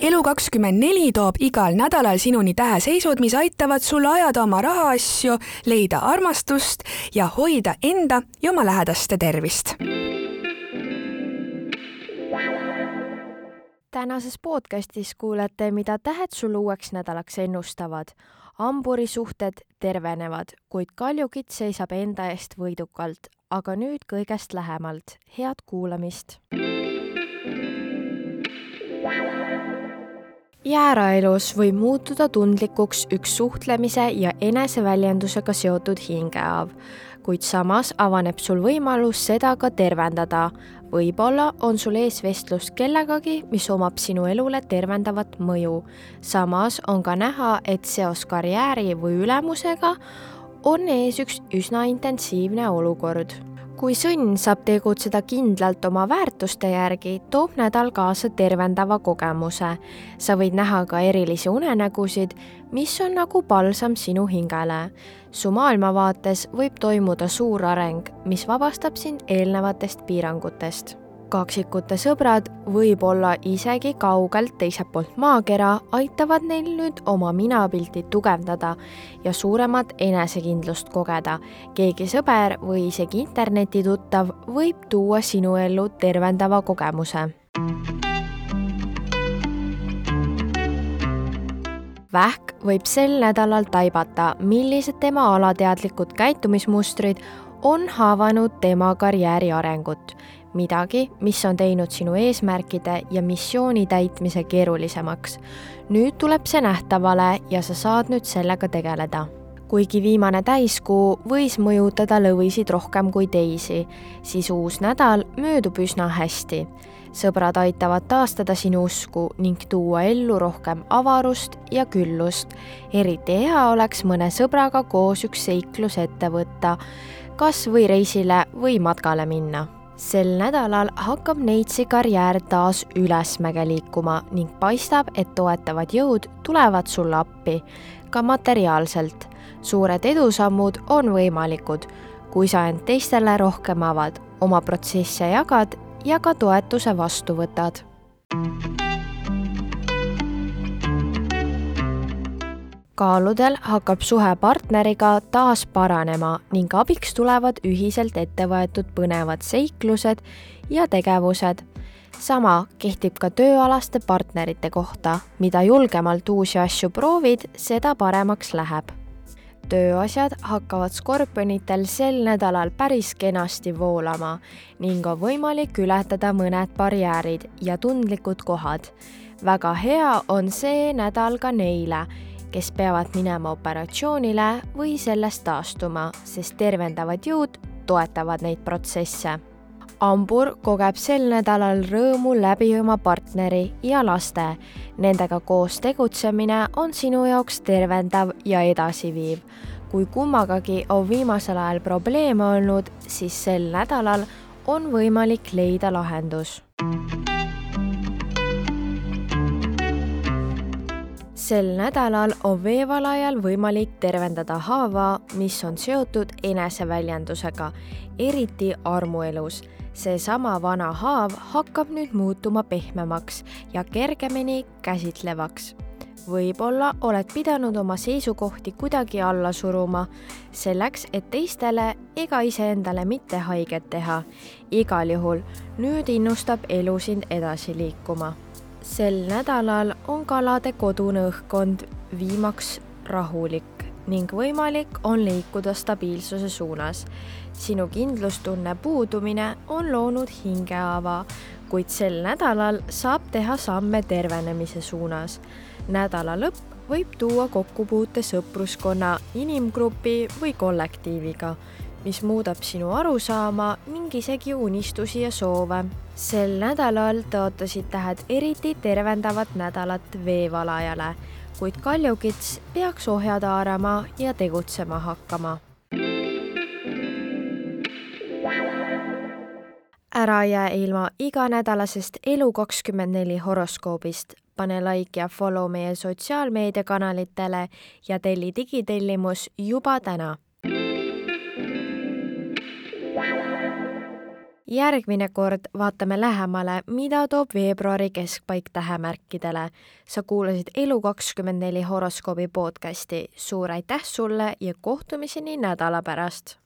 elu24 toob igal nädalal sinuni täheseisud, mis aitavad sul ajada oma rahaasju, leida armastust ja hoida enda ja oma lähedaste tervist. tänases podcastis kuulete, mida tähed sul uueks nädalaks ennustavad. hamburi suhted tervenevad, kuid kaljukits seisab enda eest võidukalt. aga nüüd kõigest lähemalt. head kuulamist jääraelus võib muutuda tundlikuks üks suhtlemise ja eneseväljendusega seotud hingehaav, kuid samas avaneb sul võimalus seda ka tervendada. võib-olla on sul ees vestlus kellegagi, mis omab sinu elule tervendavat mõju. samas on ka näha, et seos karjääri või ülemusega on ees üks üsna intensiivne olukord kui sõnn saab tegutseda kindlalt oma väärtuste järgi, toob nädal kaasa tervendava kogemuse. sa võid näha ka erilisi unenägusid, mis on nagu palsam sinu hingele. su maailmavaates võib toimuda suur areng, mis vabastab sind eelnevatest piirangutest kaksikute sõbrad, võib-olla isegi kaugelt teiselt poolt maakera, aitavad neil nüüd oma minapilti tugevdada ja suuremat enesekindlust kogeda. keegi sõber või isegi internetituttav võib tuua sinu ellu tervendava kogemuse. vähk võib sel nädalal taibata, millised tema alateadlikud käitumismustrid on haavanud tema karjääri arengut midagi, mis on teinud sinu eesmärkide ja missiooni täitmise keerulisemaks. nüüd tuleb see nähtavale ja sa saad nüüd sellega tegeleda. kuigi viimane täiskuu võis mõjutada lõvisid rohkem kui teisi, siis uus nädal möödub üsna hästi. sõbrad aitavad taastada sinu usku ning tuua ellu rohkem avarust ja küllust. eriti hea oleks mõne sõbraga koos üks seiklus ette võtta, kas või reisile või matkale minna sel nädalal hakkab Neitsi karjäär taas ülesmäge liikuma ning paistab, et toetavad jõud tulevad sulle appi, ka materiaalselt. suured edusammud on võimalikud, kui sa end teistele rohkem avad, oma protsesse jagad ja ka toetuse vastu võtad kaaludel hakkab suhe partneriga taas paranema ning abiks tulevad ühiselt ette võetud põnevad seiklused ja tegevused. sama kehtib ka tööalaste partnerite kohta, mida julgemalt uusi asju proovid, seda paremaks läheb. tööasjad hakkavad skorpionitel sel nädalal päris kenasti voolama ning on võimalik ületada mõned barjäärid ja tundlikud kohad. väga hea on see nädal ka neile kes peavad minema operatsioonile või sellest taastuma, sest tervendavad jõud toetavad neid protsesse. hambur kogeb sel nädalal rõõmu läbi oma partneri ja laste. Nendega koos tegutsemine on sinu jaoks tervendav ja edasiviiv. kui kummagagi on viimasel ajal probleeme olnud, siis sel nädalal on võimalik leida lahendus sel nädalal on veevalajal võimalik tervendada haava, mis on seotud eneseväljendusega, eriti armuelus. seesama vana haav hakkab nüüd muutuma pehmemaks ja kergemini käsitlevaks võib-olla oled pidanud oma seisukohti kuidagi alla suruma, selleks et teistele ega iseendale mitte haiget teha. igal juhul nüüd innustab elu sind edasi liikuma sel nädalal on kalade kodune õhkkond viimaks rahulik ning võimalik on liikuda stabiilsuse suunas. sinu kindlustunne puudumine on loonud hingehaava, kuid sel nädalal saab teha samme tervenemise suunas. nädala lõpp võib tuua kokkupuute sõpruskonna, inimgrupi või kollektiiviga mis muudab sinu arusaama ning isegi unistusi ja soove. Sel nädalal tõotasid tähed eriti tervendavat nädalat veevalajale, kuid kaljukits peaks ohjad haarama ja tegutsema hakkama. ära jää ilma iganädalasest Elu24 horoskoobist, pane like ja follow meie sotsiaalmeediakanalitele ja telli digitellimus juba täna järgmine kord vaatame lähemale, mida toob veebruari keskpaik tähemärkidele. sa kuulasid Elu24 horoskoobi podcasti. suur aitäh sulle ja kohtumiseni nädala pärast